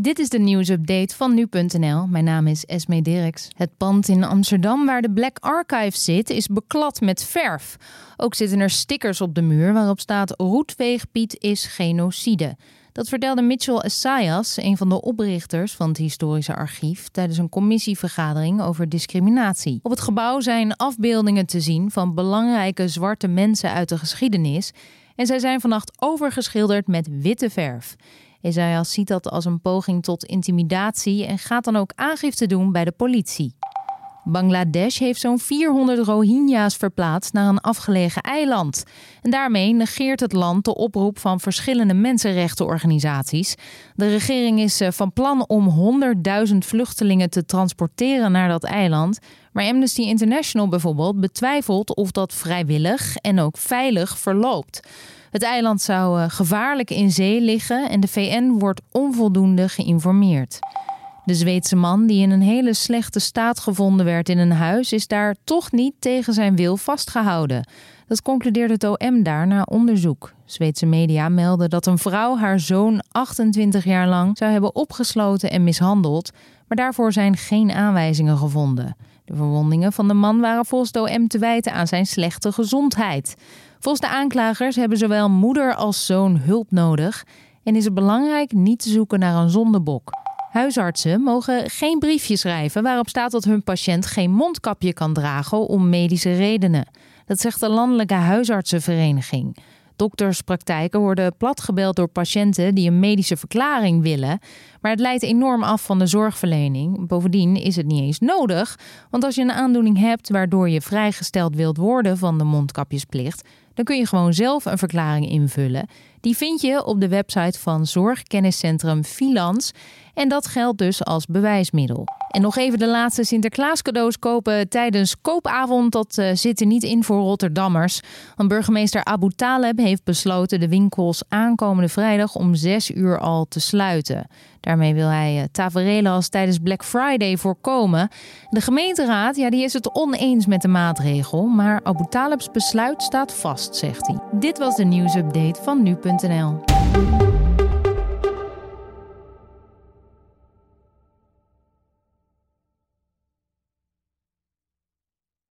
Dit is de nieuwsupdate van nu.nl. Mijn naam is Esme Dirks. Het pand in Amsterdam waar de Black Archive zit is beklad met verf. Ook zitten er stickers op de muur waarop staat Roetveegpiet is genocide. Dat vertelde Mitchell Essayas, een van de oprichters van het historische archief, tijdens een commissievergadering over discriminatie. Op het gebouw zijn afbeeldingen te zien van belangrijke zwarte mensen uit de geschiedenis en zij zijn vannacht overgeschilderd met witte verf. Isaias ziet dat als een poging tot intimidatie en gaat dan ook aangifte doen bij de politie. Bangladesh heeft zo'n 400 Rohingya's verplaatst naar een afgelegen eiland. En daarmee negeert het land de oproep van verschillende mensenrechtenorganisaties. De regering is eh, van plan om 100.000 vluchtelingen te transporteren naar dat eiland. Maar Amnesty International bijvoorbeeld betwijfelt of dat vrijwillig en ook veilig verloopt. Het eiland zou eh, gevaarlijk in zee liggen en de VN wordt onvoldoende geïnformeerd. De Zweedse man, die in een hele slechte staat gevonden werd in een huis, is daar toch niet tegen zijn wil vastgehouden. Dat concludeerde het OM daar na onderzoek. Zweedse media melden dat een vrouw haar zoon 28 jaar lang zou hebben opgesloten en mishandeld, maar daarvoor zijn geen aanwijzingen gevonden. De verwondingen van de man waren volgens OM te wijten aan zijn slechte gezondheid. Volgens de aanklagers hebben zowel moeder als zoon hulp nodig en is het belangrijk niet te zoeken naar een zondebok. Huisartsen mogen geen briefje schrijven waarop staat dat hun patiënt geen mondkapje kan dragen om medische redenen. Dat zegt de Landelijke Huisartsenvereniging. Dokterspraktijken worden platgebeld door patiënten die een medische verklaring willen. Maar het leidt enorm af van de zorgverlening. Bovendien is het niet eens nodig, want als je een aandoening hebt waardoor je vrijgesteld wilt worden van de mondkapjesplicht, dan kun je gewoon zelf een verklaring invullen. Die vind je op de website van Zorgkenniscentrum Filans. En dat geldt dus als bewijsmiddel. En nog even de laatste Sinterklaas cadeaus kopen tijdens koopavond. Dat uh, zit er niet in voor Rotterdammers. Want burgemeester Abu Taleb heeft besloten de winkels aankomende vrijdag om 6 uur al te sluiten. Daarmee wil hij uh, taferelen als tijdens Black Friday voorkomen. De gemeenteraad ja, die is het oneens met de maatregel. Maar Abu Talebs besluit staat vast, zegt hij. Dit was de nieuwsupdate van nu.nl.